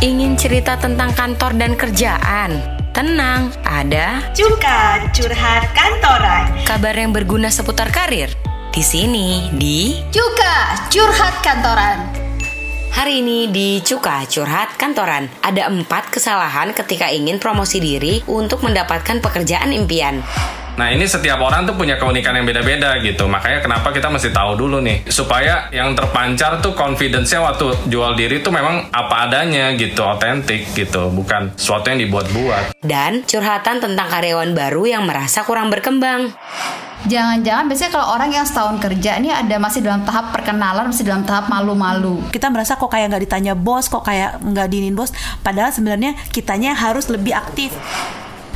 Ingin cerita tentang kantor dan kerjaan? Tenang, ada Cuka curhat kantoran. kabar yang berguna seputar karir. Di sini, di Cuka curhat kantoran. Hari ini di Cuka Curhat Kantoran Ada empat kesalahan ketika ingin promosi diri untuk mendapatkan pekerjaan impian Nah ini setiap orang tuh punya keunikan yang beda-beda gitu Makanya kenapa kita mesti tahu dulu nih Supaya yang terpancar tuh confidence-nya waktu jual diri tuh memang apa adanya gitu Otentik gitu Bukan sesuatu yang dibuat-buat Dan curhatan tentang karyawan baru yang merasa kurang berkembang Jangan-jangan biasanya kalau orang yang setahun kerja ini ada masih dalam tahap perkenalan, masih dalam tahap malu-malu. kita merasa kok kayak nggak ditanya bos, kok kayak nggak diinin bos. Padahal sebenarnya kitanya harus lebih aktif.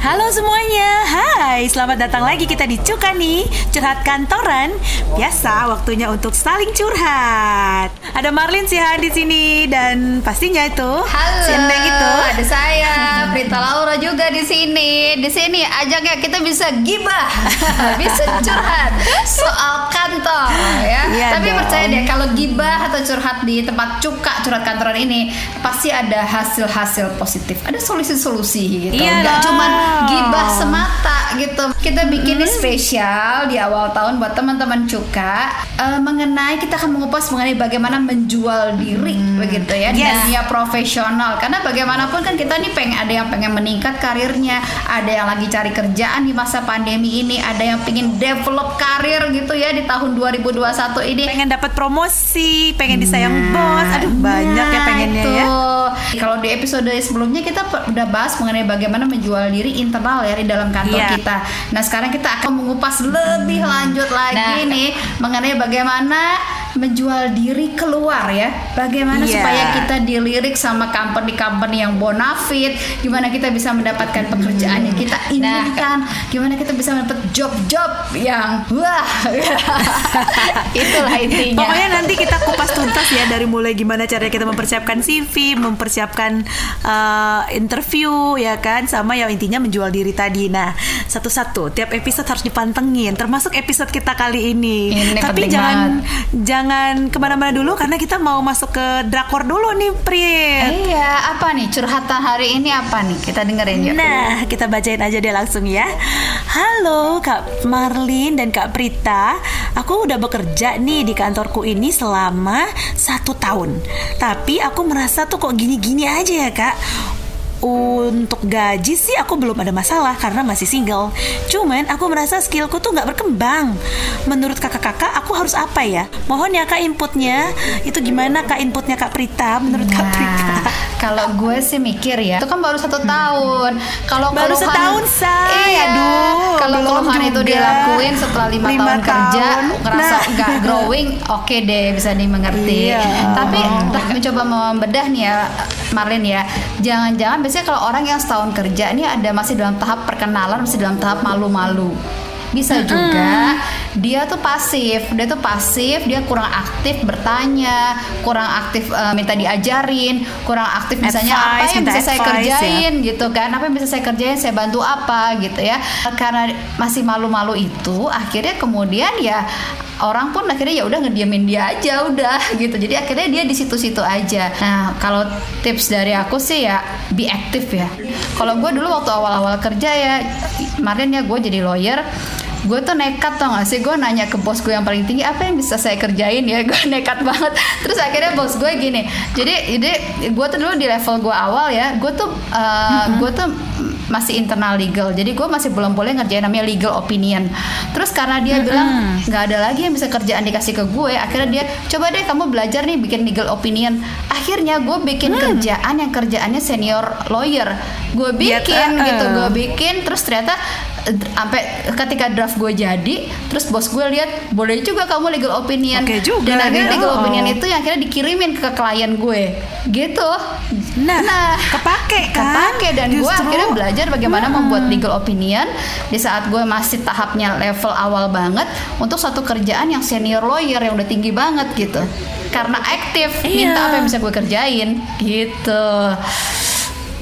Halo semuanya, hai selamat datang lagi kita di Cuka nih Curhat kantoran Biasa waktunya untuk saling curhat Ada Marlin sih di sini Dan pastinya itu Halo, Si itu ada saya, Prita Laura juga di sini. Di sini ajaknya kita bisa gibah, bisa curhat soal kantor ya. Iya Tapi dong. percaya deh kalau gibah atau curhat di tempat cuka curhat kantoran ini pasti ada hasil-hasil positif, ada solusi-solusi gitu. Iya dong. cuman gibah semata gitu. Kita bikin ini spesial di awal tahun buat teman-teman cuka eh, mengenai kita akan mengupas mengenai bagaimana menjual diri begitu ya di Yes. dunia profesional karena bagaimanapun kan kita nih pengen ada yang pengen meningkat karirnya ada yang lagi cari kerjaan di masa pandemi ini ada yang pengen develop karir gitu ya di tahun 2021 ini Pengen dapat promosi, pengen disayang bos Aduh banyak ya Nah, pengennya itu. ya Kalau di episode sebelumnya kita udah bahas mengenai bagaimana menjual diri internal ya di dalam kantor Iya. kita. Nah sekarang kita akan mengupas lebih lanjut lagi Nah. nih mengenai bagaimana menjual diri keluar ya. Bagaimana Iya. supaya kita dilirik sama company-company yang bonafit, gimana kita bisa mendapatkan pekerjaan yang kita inginkan, gimana kita bisa mendapat job-job yang wah. Itulah intinya. Pokoknya nanti kita kupas tuntas ya dari mulai gimana caranya kita mempersiapkan CV, mempersiapkan uh, interview ya kan, sama yang intinya menjual diri tadi. Nah, satu-satu tiap episode harus dipantengin, termasuk episode kita kali ini. Ini Tapi penting jangan jangan ke mana-mana dulu karena kita mau masuk ke drakor dulu nih, Prit. Iya, apa nih curhatan hari ini apa nih? Kita dengerin yuk. Nah, kita bacain aja deh langsung ya. Halo Kak Marlin dan Kak Prita, aku udah bekerja nih di kantorku ini selama satu tahun. Tapi aku merasa tuh kok gini-gini aja ya Kak. Untuk gaji sih aku belum ada masalah karena masih single. Cuman aku merasa skillku tuh nggak berkembang. Menurut kakak-kakak aku harus apa ya? Mohon ya kak inputnya. Itu gimana kak inputnya kak Prita? Menurut kak Prita? Nah, kalau gue sih mikir ya, itu kan baru satu tahun. Kalau Baru keluhan- setahun, Say. Iya. Aduh, kalau keluhan itu juga. dilakuin setelah lima, Lima tahun, kerja, tahun. ngerasa Nah. nggak growing, oke deh bisa dimengerti. Iya. Tapi entah mencoba membedah nih ya, Marlin ya. Jangan-jangan biasanya kalau orang yang setahun kerja ini ada masih dalam tahap perkenalan, masih dalam tahap malu-malu. Bisa juga dia tuh pasif, dia tuh pasif, dia kurang aktif bertanya, kurang aktif eh, minta diajarin, kurang aktif misalnya apa Advice, yang minta bisa saya advice, ya. kerjain gitu kan, apa yang bisa saya kerjain, saya bantu apa gitu ya. Karena masih malu-malu itu, akhirnya kemudian ya orang pun akhirnya ya udah ngediamin dia aja udah gitu. Jadi akhirnya dia di situ-situ aja. Nah kalau tips dari aku sih ya be aktif ya. Kalau gue dulu waktu awal-awal kerja ya, kemarin ya gue jadi lawyer gue tuh nekat tau gak sih gue nanya ke bos gue yang paling tinggi apa yang bisa saya kerjain ya gue nekat banget terus akhirnya bos gue gini jadi jadi gue tuh dulu di level gue awal ya gue tuh uh, gue tuh masih internal legal. Jadi gue masih belum boleh ngerjain namanya legal opinion. Terus karena dia bilang nggak ada lagi yang bisa kerjaan dikasih ke gue akhirnya dia coba deh kamu belajar nih bikin legal opinion. Akhirnya gue bikin kerjaan yang kerjaannya senior lawyer. Gue Iya, bikin eh. gitu gue bikin terus ternyata sampai ketika draft gue jadi terus bos gue lihat boleh juga kamu legal opinion. Oke juga, dan akhirnya dia. legal Oh. opinion itu yang akhirnya dikirimin ke klien gue. Gitu. Nah, kepake kan? kepake. Dan gue akhirnya belajar bagaimana membuat legal opinion. Di saat gue masih tahapnya level awal banget untuk satu kerjaan yang senior lawyer yang udah tinggi banget gitu. Karena aktif Iya. minta apa yang bisa gue kerjain. Gitu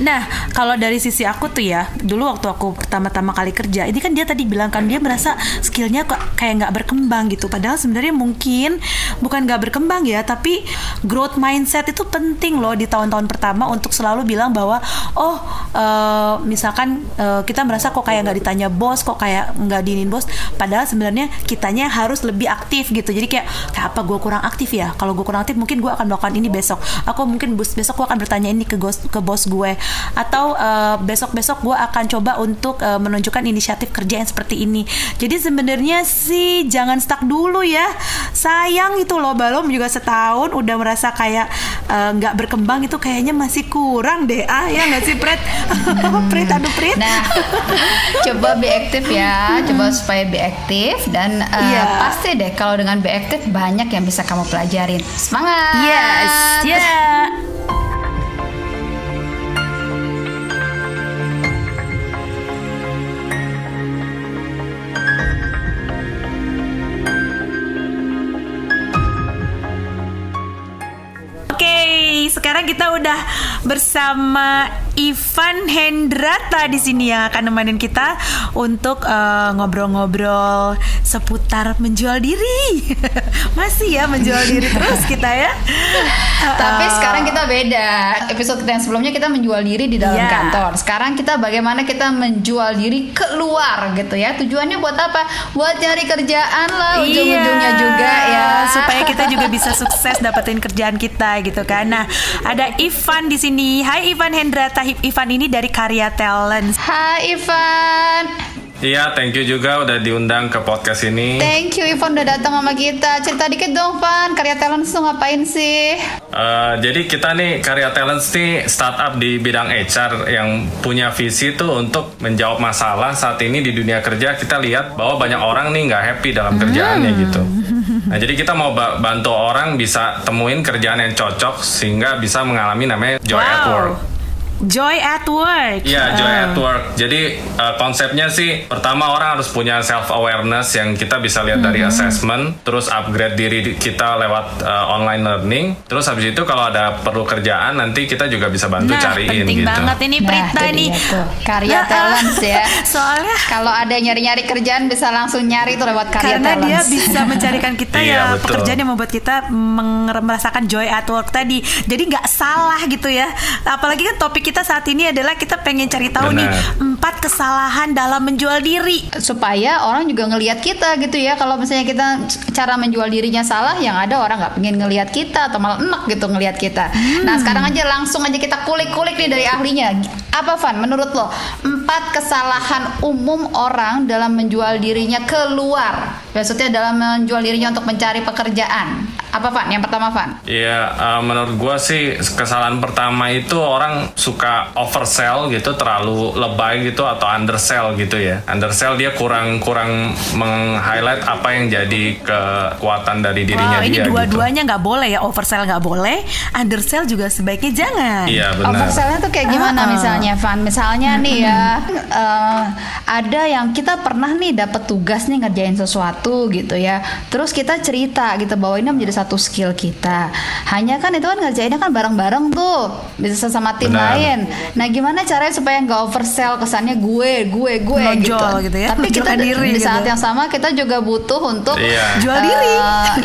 Nah, kalau dari sisi aku tuh ya, dulu waktu aku pertama-tama kali kerja, ini kan dia tadi bilang kan dia merasa skillnya kok kayak nggak berkembang gitu. Padahal sebenarnya mungkin bukan nggak berkembang ya, tapi growth mindset itu penting loh di tahun-tahun pertama untuk selalu bilang bahwa oh eh, misalkan eh, kita merasa kok kayak nggak ditanya bos, kok kayak nggak diinin bos. Padahal sebenarnya kitanya harus lebih aktif gitu. Jadi kayak kayak apa gue kurang aktif ya? Kalau gue kurang aktif mungkin gue akan melakukan ini besok. Aku mungkin besok gue akan bertanya ini ke bos ke bos gue atau eh, besok-besok gue akan coba untuk eh, menunjukkan inisiatif kerja yang seperti ini. Jadi sebenarnya sih jangan stuck dulu ya. Sayang itu loh belum juga setahun udah merasa kayak eh, nggak berkembang itu kayaknya masih kurang deh ah ya nggak sih Pret? Pret aduh Pret. Nah, coba be aktif ya, coba supaya be aktif dan uh, Iya. pasti deh kalau dengan be aktif banyak yang bisa kamu pelajarin. Semangat. Yes, ya. Sekarang kita udah bersama Ivan Hendrata di sini yang akan nemenin kita untuk eh, ngobrol-ngobrol seputar menjual diri. Masih ya menjual diri terus kita ya. Tapi Eh, sekarang kita beda. Episode kita yang sebelumnya kita menjual diri di dalam Iya. kantor. Sekarang kita bagaimana kita menjual diri keluar gitu ya. Tujuannya buat apa? Buat cari kerjaan lah ujung-ujungnya Iya, juga ya. supaya kita juga bisa sukses dapetin kerjaan kita gitu kan. Nah, ada Ivan di sini. Hai Ivan Hendrata. Ivan ini dari Karya Talent. Hai Ivan. Iya, thank you juga udah diundang ke podcast ini. Thank you Ivan udah datang sama kita. Cerita dikit dong Van, karya talent tuh ngapain sih? Eh, jadi kita nih karya talents nih startup di bidang HR yang punya visi tuh untuk menjawab masalah saat ini di dunia kerja kita lihat bahwa banyak orang nih nggak happy dalam kerjaannya gitu. Nah jadi kita mau ba- bantu orang bisa temuin kerjaan yang cocok sehingga bisa mengalami namanya joy at work. Joy at work. Iya, joy Ah. at work. Jadi uh, konsepnya sih pertama orang harus punya self awareness yang kita bisa lihat dari Mm-hmm. assessment, terus upgrade diri di- kita lewat uh, online learning. Terus habis itu kalau ada perlu kerjaan nanti kita juga bisa bantu Nah, cariin penting gitu. banget ini Nah, Prita itu nih. tuh. Karya Nah, talents ya. Soalnya Kalau ada nyari-nyari kerjaan bisa langsung nyari tuh lewat karya karena dia bisa mencarikan kita Iya, ya betul. pekerjaan yang membuat kita merasakan joy at work tadi. Jadi nggak salah gitu ya. Apalagi kan topik kita saat ini adalah kita pengen cari tahu nih Benar. empat kesalahan dalam menjual diri. supaya orang juga ngelihat kita gitu ya. Kalau misalnya kita cara menjual dirinya salah yang ada orang nggak pengen ngelihat kita atau malah enak gitu ngelihat kita. Nah sekarang aja langsung aja kita kulik-kulik nih dari ahlinya. Apa Van menurut lo? Empat kesalahan umum orang dalam menjual dirinya keluar. Maksudnya dalam menjual dirinya untuk mencari pekerjaan apa Van yang pertama Van Iya, uh, menurut gua sih kesalahan pertama itu orang suka oversell gitu, terlalu lebay gitu atau undersell gitu ya. Undersell dia kurang kurang meng-highlight apa yang jadi kekuatan dari dirinya Wow, ini dia gitu. dua-duanya nggak boleh ya oversell nggak boleh, undersell juga sebaiknya jangan. Iya benar. Oversell-nya tuh kayak gimana Ah. misalnya Van? Misalnya nih ya eh, ada yang kita pernah nih dapat tugas nih ngerjain sesuatu gitu ya. Terus kita cerita gitu bahwa ini menjadi satu skill kita. Hanya kan itu kan ngerjainnya kan bareng-bareng tuh, bisa sama tim Benar. lain. Nah, gimana caranya supaya nggak oversell kesannya gue, gue, gue gitu. Gitu ya, Tapi kita diri di gitu. saat yang sama kita juga butuh untuk Iya. Jual diri.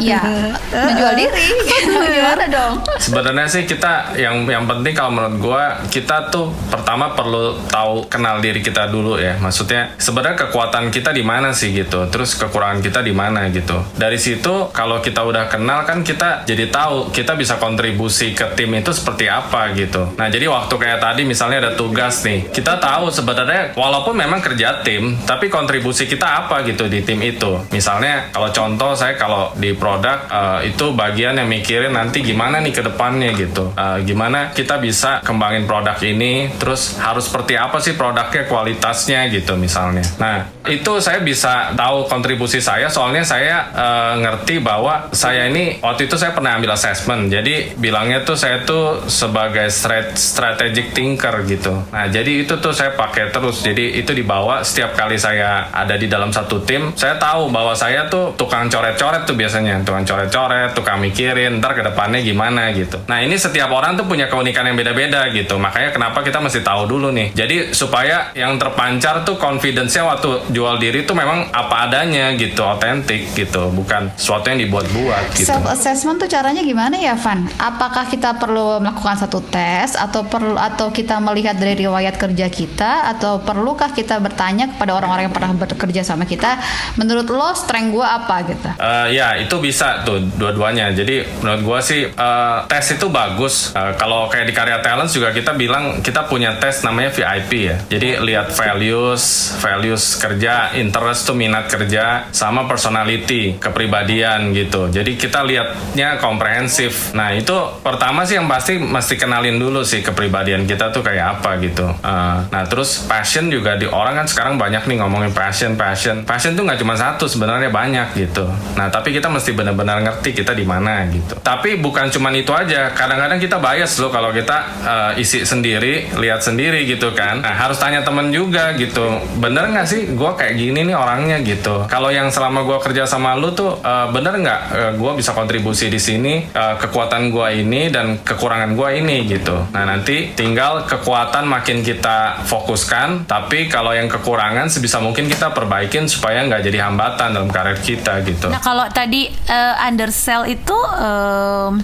Iya, menjual diri. Gimana dong? Sebenarnya sih kita yang yang penting kalau menurut gua kita tuh pertama perlu tahu kenal diri kita dulu ya. Maksudnya sebenarnya kekuatan kita di mana sih gitu. Terus kekurangan kita di mana gitu. Dari situ kalau kita udah kenal kan kita jadi tahu kita bisa kontribusi ke tim itu seperti apa gitu. Nah, jadi waktu kayak tadi misalnya ada tugas nih. Kita tahu sebenarnya walaupun memang kerja tim, tapi kontribusi kita apa gitu di tim itu. Misalnya kalau contoh saya kalau di produk eh, itu bagian yang mikirin nanti gimana nih ke depannya gitu. Eh, gimana kita bisa kembangin produk ini, terus harus seperti apa sih produknya kualitasnya gitu misalnya. Nah, itu saya bisa tahu kontribusi saya soalnya saya eh, ngerti bahwa saya ini waktu itu saya pernah ambil assessment. Jadi bilangnya tuh saya tuh sebagai strat strategic thinker gitu. Nah, jadi itu tuh saya pakai terus. Jadi itu dibawa setiap kali saya ada di dalam satu tim, saya tahu bahwa saya tuh tukang coret-coret tuh biasanya, tukang coret-coret, tukang mikirin ntar ke depannya gimana gitu. Nah, ini setiap orang tuh punya keunikan yang beda-beda gitu. Makanya kenapa kita mesti tahu dulu nih. Jadi supaya yang terpancar tuh confidence-nya waktu jual diri tuh memang apa adanya gitu, otentik gitu, bukan sesuatu yang dibuat-buat gitu. Assessment tuh caranya gimana ya, Van? Apakah kita perlu melakukan satu tes atau perlu atau kita melihat dari riwayat kerja kita atau perlukah kita bertanya kepada orang-orang yang pernah bekerja sama kita, menurut lo strength gue apa gitu? Uh, ya itu bisa tuh dua-duanya. Jadi menurut gue sih uh, tes itu bagus. Uh, kalau kayak di karya talent juga kita bilang kita punya tes namanya VIP ya. Jadi lihat values, values kerja, interest tuh minat kerja, sama personality, kepribadian gitu. Jadi kita lihatnya komprehensif. Nah itu pertama sih yang pasti mesti kenalin dulu sih kepribadian kita tuh kayak apa gitu. Uh, nah terus passion juga di orang kan sekarang banyak nih ngomongin passion, passion. Passion tuh nggak cuma satu sebenarnya banyak gitu. Nah tapi kita mesti benar-benar ngerti kita di mana gitu. Tapi bukan cuma itu aja. Kadang-kadang kita bias loh kalau kita uh, isi sendiri, lihat sendiri gitu kan. Nah harus tanya temen juga gitu. Bener nggak sih gue kayak gini nih orangnya gitu. Kalau yang selama gue kerja sama lu tuh uh, bener nggak uh, gue bisa kontribusi di sini uh, kekuatan gue ini dan kekurangan gue ini gitu. Nah nanti tinggal kekuatan makin kita fokuskan. Tapi kalau yang kekurangan sebisa mungkin kita perbaikin supaya nggak jadi hambatan dalam karir kita gitu. Nah kalau tadi uh, undersell itu um,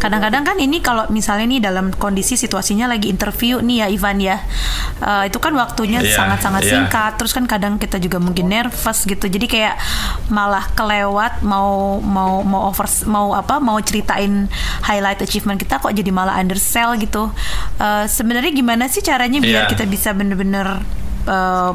kadang-kadang kan ini kalau misalnya nih dalam kondisi situasinya lagi interview nih ya Ivan ya uh, itu kan waktunya Iya, sangat-sangat iya. singkat terus kan kadang kita juga mungkin nervous gitu jadi kayak malah kelewat mau mau mau over mau apa mau ceritain highlight achievement kita kok jadi malah undersell gitu Uh, sebenarnya gimana sih caranya biar Iya. kita bisa bener-bener uh,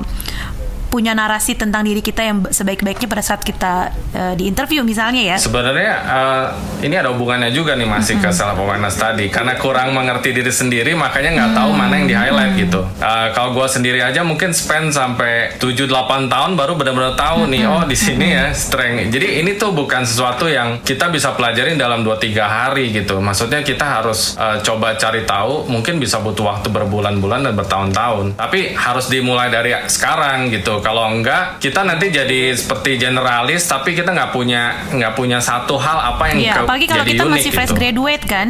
punya narasi tentang diri kita yang sebaik-baiknya pada saat kita uh, di interview misalnya ya Sebenarnya eh, ini ada hubungannya juga nih masih ke self awareness tadi karena kurang mengerti diri sendiri makanya nggak tahu mana yang di highlight gitu. Eh, kalau gue sendiri aja mungkin spend sampai 7-8 tahun baru benar-benar tahu nih oh di sini ya strength. Jadi ini tuh bukan sesuatu yang kita bisa pelajarin dalam 2-3 hari gitu. Maksudnya kita harus eh, coba cari tahu mungkin bisa butuh waktu berbulan-bulan dan bertahun-tahun. Tapi harus dimulai dari sekarang gitu. Kalau enggak kita nanti jadi seperti generalis tapi kita nggak punya nggak punya satu hal apa yang Iya, ke- apalagi kalau kita unik masih fresh gitu. graduate kan,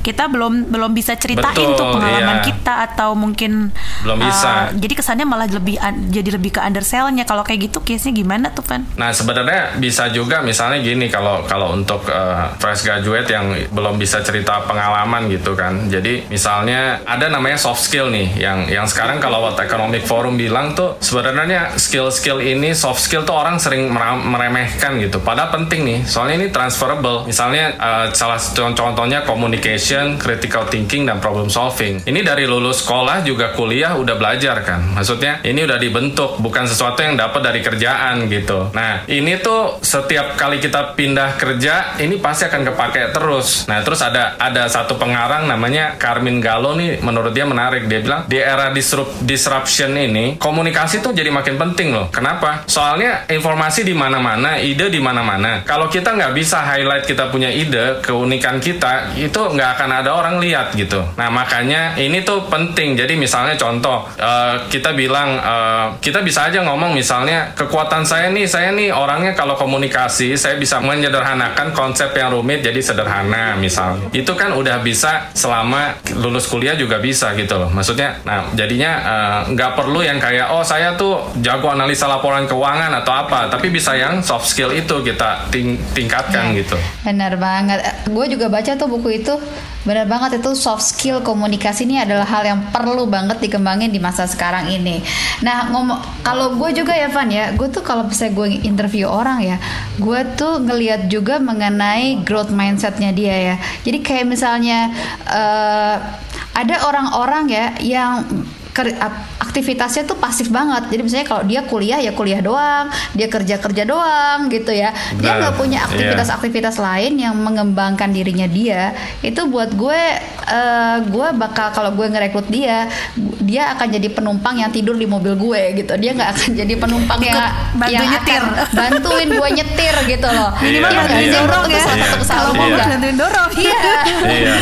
kita belum belum bisa ceritain Betul, tuh pengalaman iya. kita atau mungkin Belum bisa. uh, jadi kesannya malah lebih un- jadi lebih ke undersellnya. Kalau kayak gitu case-nya gimana tuh Van? Nah sebenarnya bisa juga misalnya gini kalau kalau untuk uh, fresh graduate yang belum bisa cerita pengalaman gitu kan. Jadi misalnya ada namanya soft skill nih yang yang sekarang kalau World Economic Forum bilang tuh sebenarnya skill-skill ini soft skill tuh orang sering meremehkan gitu. Padahal penting nih soalnya ini transferable. Misalnya uh, salah satu contohnya communication, critical thinking dan problem solving. Ini dari lulus sekolah juga kuliah udah belajar kan. Maksudnya ini udah dibentuk bukan sesuatu yang dapat dari kerjaan gitu. Nah, ini tuh setiap kali kita pindah kerja ini pasti akan kepake terus. Nah, terus ada ada satu pengarang namanya Carmin Gallo nih menurut dia menarik. Dia bilang di era disrupt, disruption ini komunikasi tuh jadi makin penting loh. Kenapa? Soalnya informasi di mana-mana, ide di mana-mana. Kalau kita nggak bisa highlight kita punya ide, keunikan kita, itu nggak akan ada orang lihat gitu. Nah makanya ini tuh penting. Jadi misalnya contoh, eh, kita bilang eh, kita bisa aja ngomong misalnya kekuatan saya nih, saya nih orangnya kalau komunikasi saya bisa menyederhanakan konsep yang rumit jadi sederhana misalnya. Itu kan udah bisa selama lulus kuliah juga bisa gitu loh. Maksudnya, nah jadinya eh, nggak perlu yang kayak oh saya tuh jago analisa laporan keuangan atau apa, tapi bisa yang soft skill itu kita ting- tingkatkan gitu. Benar banget. Gue juga baca tuh buku itu. Benar banget itu soft skill komunikasi ini adalah hal yang perlu banget dikembangin di masa sekarang ini. Nah ngomong kalau gue juga ya Van ya, gue tuh kalau misalnya gue interview orang ya, gue tuh ngelihat juga mengenai growth mindsetnya dia ya. Jadi kayak misalnya eh, ada orang-orang ya yang aktivitasnya tuh pasif banget. Jadi misalnya kalau dia kuliah ya kuliah doang, dia kerja kerja doang gitu ya. Dia nggak punya iya. aktivitas-aktivitas lain yang mengembangkan dirinya dia. Itu buat gue, eh, gue bakal kalau gue ngerekrut dia, dia akan jadi penumpang yang tidur di mobil gue gitu. Dia nggak akan jadi penumpang yang bantu yang nyetir. akan bantuin gue nyetir gitu loh. Minimal Iya nggak bantuin sih? dorong Itu ya. salah satu kesalahan Kalau gue mau Iya. bantuin dorong. Iya. Iya.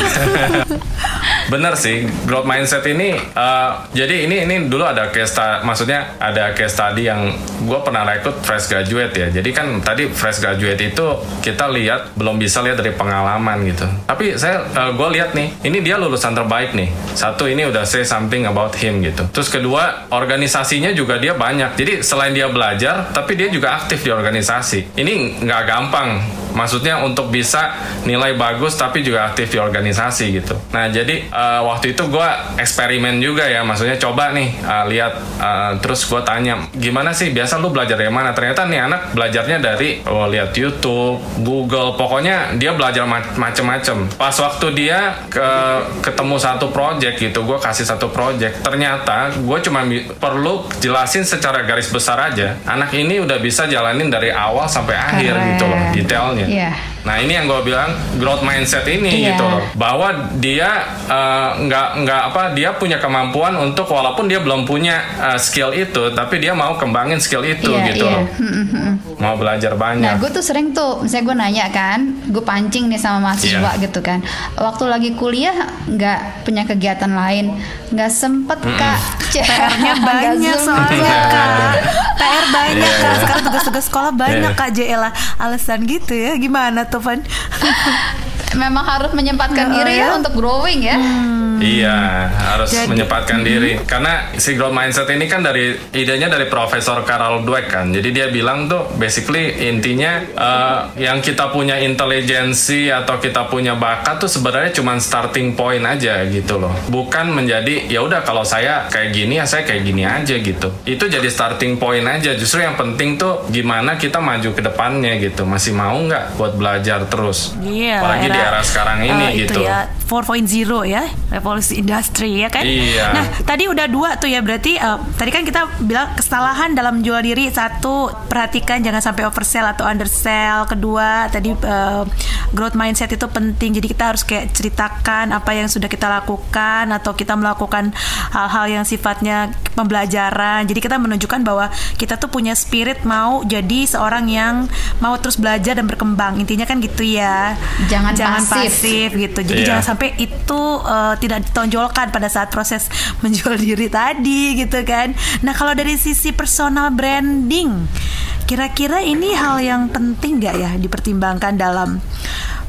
Bener sih, growth mindset ini eh, jadi ini ini dulu ada case sta- maksudnya ada case study yang gue pernah rekrut fresh graduate ya. Jadi kan tadi fresh graduate itu kita lihat belum bisa lihat dari pengalaman gitu. Tapi saya gue lihat nih, ini dia lulusan terbaik nih. Satu ini udah say something about him gitu. Terus kedua organisasinya juga dia banyak. Jadi selain dia belajar, tapi dia juga aktif di organisasi. Ini nggak gampang maksudnya untuk bisa nilai bagus tapi juga aktif di organisasi gitu. Nah jadi eh, waktu itu gue eksperimen juga ya, maksudnya coba nih eh, lihat eh, terus gue tanya gimana sih biasa lu belajar dari mana? Ternyata nih anak belajarnya dari oh, lihat YouTube, Google, pokoknya dia belajar ma- macem-macem. Pas waktu dia ke ketemu satu project gitu, gue kasih satu project, ternyata gue cuma perlu jelasin secara garis besar aja. Anak ini udah bisa jalanin dari awal sampai akhir Keren. gitu loh, detailnya. Iya. Nah ini yang gue bilang growth mindset ini Iya. gitu loh, bahwa dia eh, nggak nggak apa dia punya kemampuan untuk walaupun dia belum punya eh, skill itu, tapi dia mau kembangin skill itu Iya, gitu iya. loh, mau belajar Nah, banyak. gue tuh sering tuh, misalnya gue nanya kan, gue pancing nih sama mahasiswa Iya. gitu kan. Waktu lagi kuliah nggak punya kegiatan lain, nggak sempet kak. PR-nya banyak soalnya kak PR banyak Iya. kak Sekarang tugas-tugas sekolah banyak Iya. kak JL Alasan gitu ya Gimana tuh Van? Memang harus menyempatkan Oh, diri ya ya? untuk growing ya. Iya, harus Jadi- menyempatkan diri. Karena si growth mindset ini kan dari idenya dari Profesor Carol Dweck kan. Jadi dia bilang tuh basically intinya eh, yang kita punya intelijensi atau kita punya bakat tuh sebenarnya cuma starting point aja gitu loh. Bukan menjadi ya udah kalau saya kayak gini ya saya kayak gini aja gitu. Itu jadi starting point aja. Justru yang penting tuh gimana kita maju ke depannya gitu. Masih mau nggak buat belajar terus? Iya Apalagi di era sekarang ini eh, gitu. Itu ya 4.0 ya Revolusi industri ya kan Iya. Nah tadi udah dua tuh ya Berarti eh, tadi kan kita bilang kesalahan dalam jual diri Satu perhatikan jangan sampai oversell atau undersell Kedua tadi eh, growth mindset itu penting Jadi kita harus kayak ceritakan apa yang sudah kita lakukan Atau kita melakukan hal-hal yang sifatnya pembelajaran Jadi kita menunjukkan bahwa kita tuh punya spirit mau jadi seorang yang mau terus belajar dan berkembang Intinya kan gitu ya Jangan jangan pasif. pasif gitu. Jadi Iya. jangan sampai itu uh, tidak ditonjolkan pada saat proses menjual diri tadi gitu kan. Nah, kalau dari sisi personal branding, kira-kira ini hal yang penting nggak ya dipertimbangkan dalam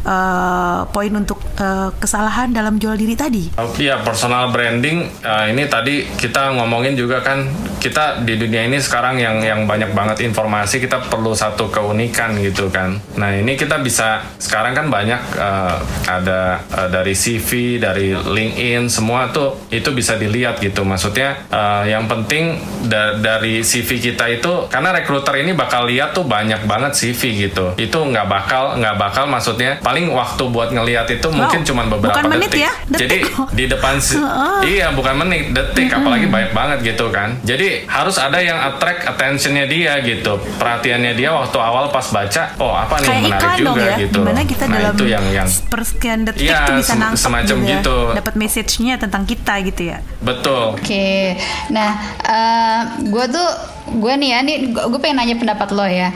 uh, poin untuk uh, kesalahan dalam jual diri tadi? Iya personal branding eh, ini tadi kita ngomongin juga kan kita di dunia ini sekarang yang yang banyak banget informasi kita perlu satu keunikan gitu kan. Nah ini kita bisa sekarang kan banyak eh, ada eh, dari CV dari LinkedIn semua tuh itu bisa dilihat gitu. Maksudnya eh, yang penting da- dari CV kita itu karena rekruter ini bakal lihat tuh banyak banget CV gitu. Itu nggak bakal nggak bakal maksudnya paling waktu buat ngelihat itu mungkin cuma beberapa bukan menit detik. ya, detik Jadi kok. di depan si- iya bukan menit detik. Apalagi banyak banget gitu kan. Jadi harus ada yang attract attentionnya dia gitu. Perhatiannya dia waktu awal pas baca oh apa nih Kayak menarik iklan juga dong ya, gitu. di mana kita nah dalam itu yang yang persekian detik Iya, tuh bisa nangkep semacam juga, gitu. dapat message-nya tentang kita gitu ya. betul. Oke, nah gue tuh gue nih ya, nih gue pengen nanya pendapat lo ya.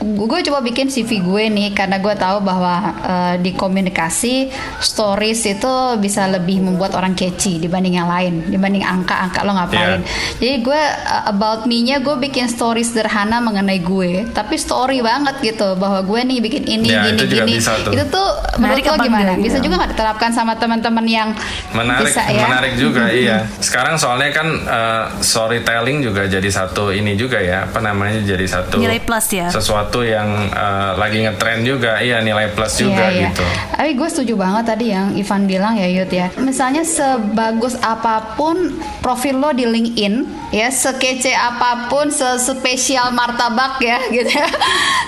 gue coba bikin CV gue nih karena gue tahu bahwa eh, di komunikasi stories itu bisa lebih membuat orang catchy dibanding yang lain, dibanding angka-angka lo ngapain. Jadi gue eh, about me-nya gue bikin story sederhana mengenai gue, tapi story banget gitu bahwa gue nih bikin ini Ya, gini itu juga gini. bisa tuh. Itu tuh Menarik menurut lo gimana? Bisa gitu? juga nggak diterapkan sama teman-teman yang menarik bisa ya? menarik juga iya sekarang soalnya kan eh, storytelling juga jadi satu ini juga ya apa namanya jadi satu Nilai plus ya. sesuatu yang eh, lagi ngetren juga iya nilai plus juga Iya, iya. gitu Tapi gue setuju banget tadi yang Ivan bilang ya Yud ya. Misalnya sebagus apa pun profil lo di LinkedIn ya, sekece apa pun, sespesial martabak ya gitu ya.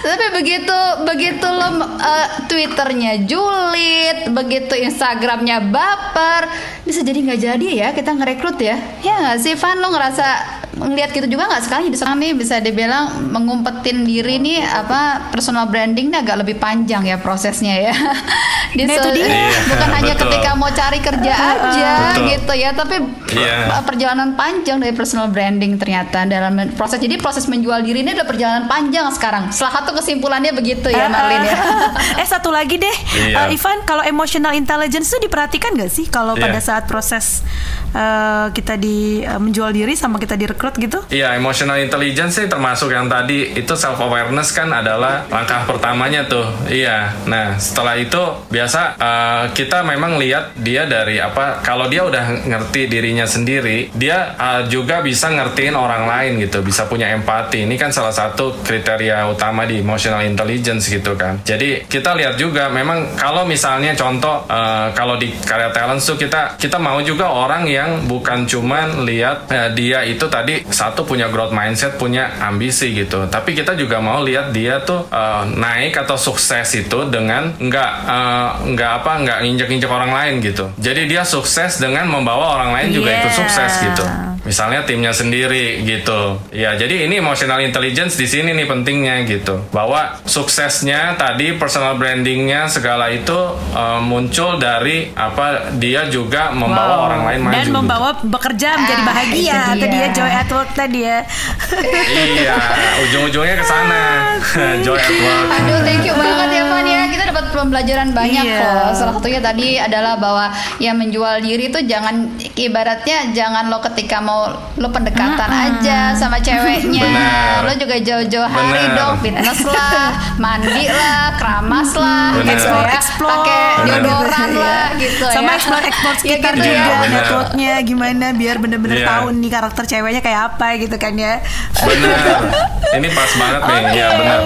Tapi begitu begitu lo eh, Twitternya julid, begitu Instagramnya baper, bisa jadi nggak jadi ya kita ngerekrut ya. Ya nggak sih Van lo ngerasa ngelihat gitu juga nggak sekali sekarang nih bisa dibilang mengumpetin diri nih apa personal branding nih agak lebih panjang ya prosesnya ya. Di Nah, itu dia. Iya, bukan hanya betul. ketika mau cari kerja aja Betul. gitu ya, tapi Iya. perjalanan panjang dari personal branding ternyata dalam proses. Jadi proses menjual diri ini adalah perjalanan panjang sekarang. Salah satu kesimpulannya begitu ya Marlin ya. eh satu lagi deh, Iya. Eh, Ivan, kalau emotional intelligence itu diperhatikan nggak sih kalau Iya. pada saat proses eh, kita di eh, menjual diri sama kita direkrut gitu? Iya, emotional intelligence sih termasuk yang tadi itu self awareness kan adalah langkah pertamanya tuh. Iya. Nah, setelah itu biasa eh, kita memang lihat dia dari apa kalau dia udah ngerti dirinya sendiri, dia eh, juga bisa ngertiin orang lain gitu, bisa punya empati. Ini kan salah satu kriteria utama di emotional intelligence gitu kan. Jadi kita lihat juga memang kalau misalnya contoh eh, kalau di karya talent tuh kita kita mau juga orang yang bukan cuman lihat eh, dia itu tadi satu punya growth mindset, punya ambisi gitu. Tapi kita juga mau lihat dia tuh eh, naik atau sukses itu dengan nggak eh, nggak apa nggak injek-injek orang lain gitu. Jadi dia sukses dengan membawa orang lain juga ikut Yeah. sukses gitu. Misalnya timnya sendiri gitu. Ya, jadi ini emotional intelligence di sini nih pentingnya gitu. Bahwa suksesnya tadi personal brandingnya segala itu eh, muncul dari apa dia juga membawa Wow. orang lain maju. dan gitu. membawa bekerja menjadi Ah, bahagia. itu Tadi ya dia. joy at work tadi ya. iya, ujung-ujungnya ke sana. Joy at work. Aduh, thank you banget pembelajaran banyak Iya. loh. Salah satunya tadi adalah bahwa ya menjual diri itu jangan ibaratnya jangan lo ketika mau lo pendekatan aja sama ceweknya. Benar. Lo juga jauh-jauh hari Benar. dong, fitness lah, mandi lah, keramas lah, Benar. gitu Explore, ya. explore. Pakai Benar. deodoran lah gitu Sama ya. explore explore Ya sekitar gitu juga ya. Iya, benar. networknya gimana biar bener-bener Iya. tahu nih karakter ceweknya kayak apa gitu kan ya. Bener. Ini pas banget nih. Iya, bener.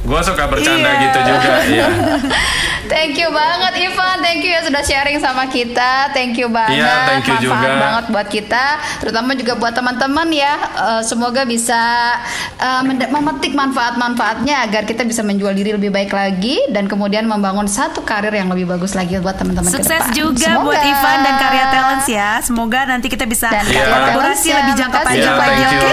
Gue suka bercanda Iya. gitu juga. Iya. Thank you banget Ivan, thank you ya sudah sharing sama kita. Thank you banget, Iya, thank you manfaat juga. banget buat kita, terutama juga buat teman-teman ya. Eh, semoga bisa mende- memetik manfaat-manfaatnya agar kita bisa menjual diri lebih baik lagi dan kemudian membangun satu karir yang lebih bagus lagi buat teman-teman ke Sukses depan. juga Semoga. buat Ivan dan Karya Talents ya. Semoga nanti kita bisa Dan Karya kolaborasi Talents ya. lebih jangka panjang Iya, lagi. Oke.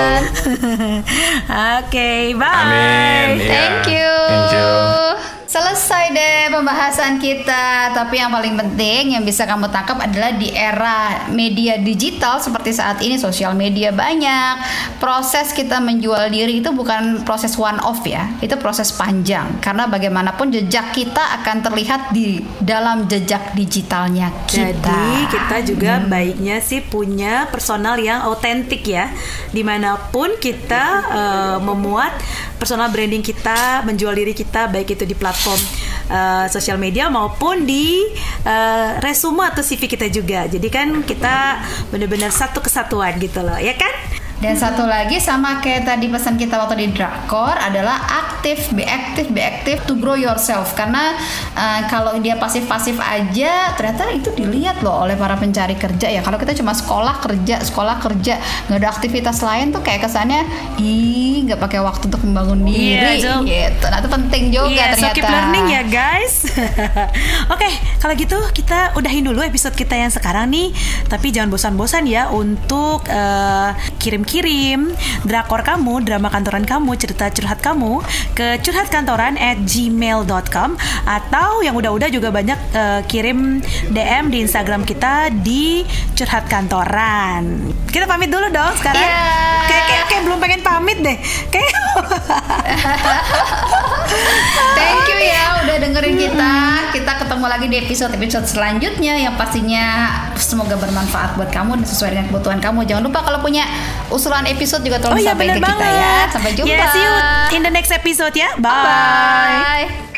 Oke, bye. Amin. Iya. Thank you. Thank you. Selesai deh pembahasan kita. Tapi yang paling penting yang bisa kamu tangkap adalah di era media digital seperti saat ini sosial media banyak. Proses kita menjual diri itu bukan proses one off ya. Itu proses panjang karena bagaimanapun jejak kita akan terlihat di dalam jejak digitalnya kita. Jadi kita juga baiknya sih punya personal yang autentik ya, di mana pun kita eh, memuat personal branding kita, menjual diri kita baik itu di platform eh, sosial media maupun di eh, resume atau CV kita juga. Jadi kan kita benar-benar satu kesatuan gitu loh, ya kan? Dan satu lagi sama kayak tadi pesan kita waktu di Drakor adalah aktif, be aktif, be aktif to grow yourself. Karena eh, kalau dia pasif-pasif aja, ternyata itu dilihat loh oleh para pencari kerja ya. Kalau kita cuma sekolah kerja, sekolah kerja, nggak ada aktivitas lain tuh kayak kesannya, ih nggak pakai waktu untuk membangun diri, Iya, Jo. gitu. Nah itu penting juga so ternyata. keep learning ya guys. Oke, kalau gitu kita udahin dulu episode kita yang sekarang nih. Tapi jangan bosan-bosan ya untuk eh, kirim-kirim drakor kamu, drama kantoran kamu, cerita curhat kamu ke curhatkantoran at gmail.com atau yang udah-udah juga banyak eh, kirim DM di Instagram kita di curhat kantoran. Kita pamit dulu dong sekarang. Iya. Kayak, kayak kayak belum pengen pamit deh. Kayak Thank you ya udah dengerin kita. Kita ketemu lagi di episode-episode selanjutnya yang pastinya semoga bermanfaat buat kamu dan sesuai dengan kebutuhan kamu. Jangan lupa kalau punya usulan episode juga tolong Oh iya sampaikan bener ke kita banget. ya. Sampai jumpa. Yeah, see you in the next episode ya. Bye. Bye.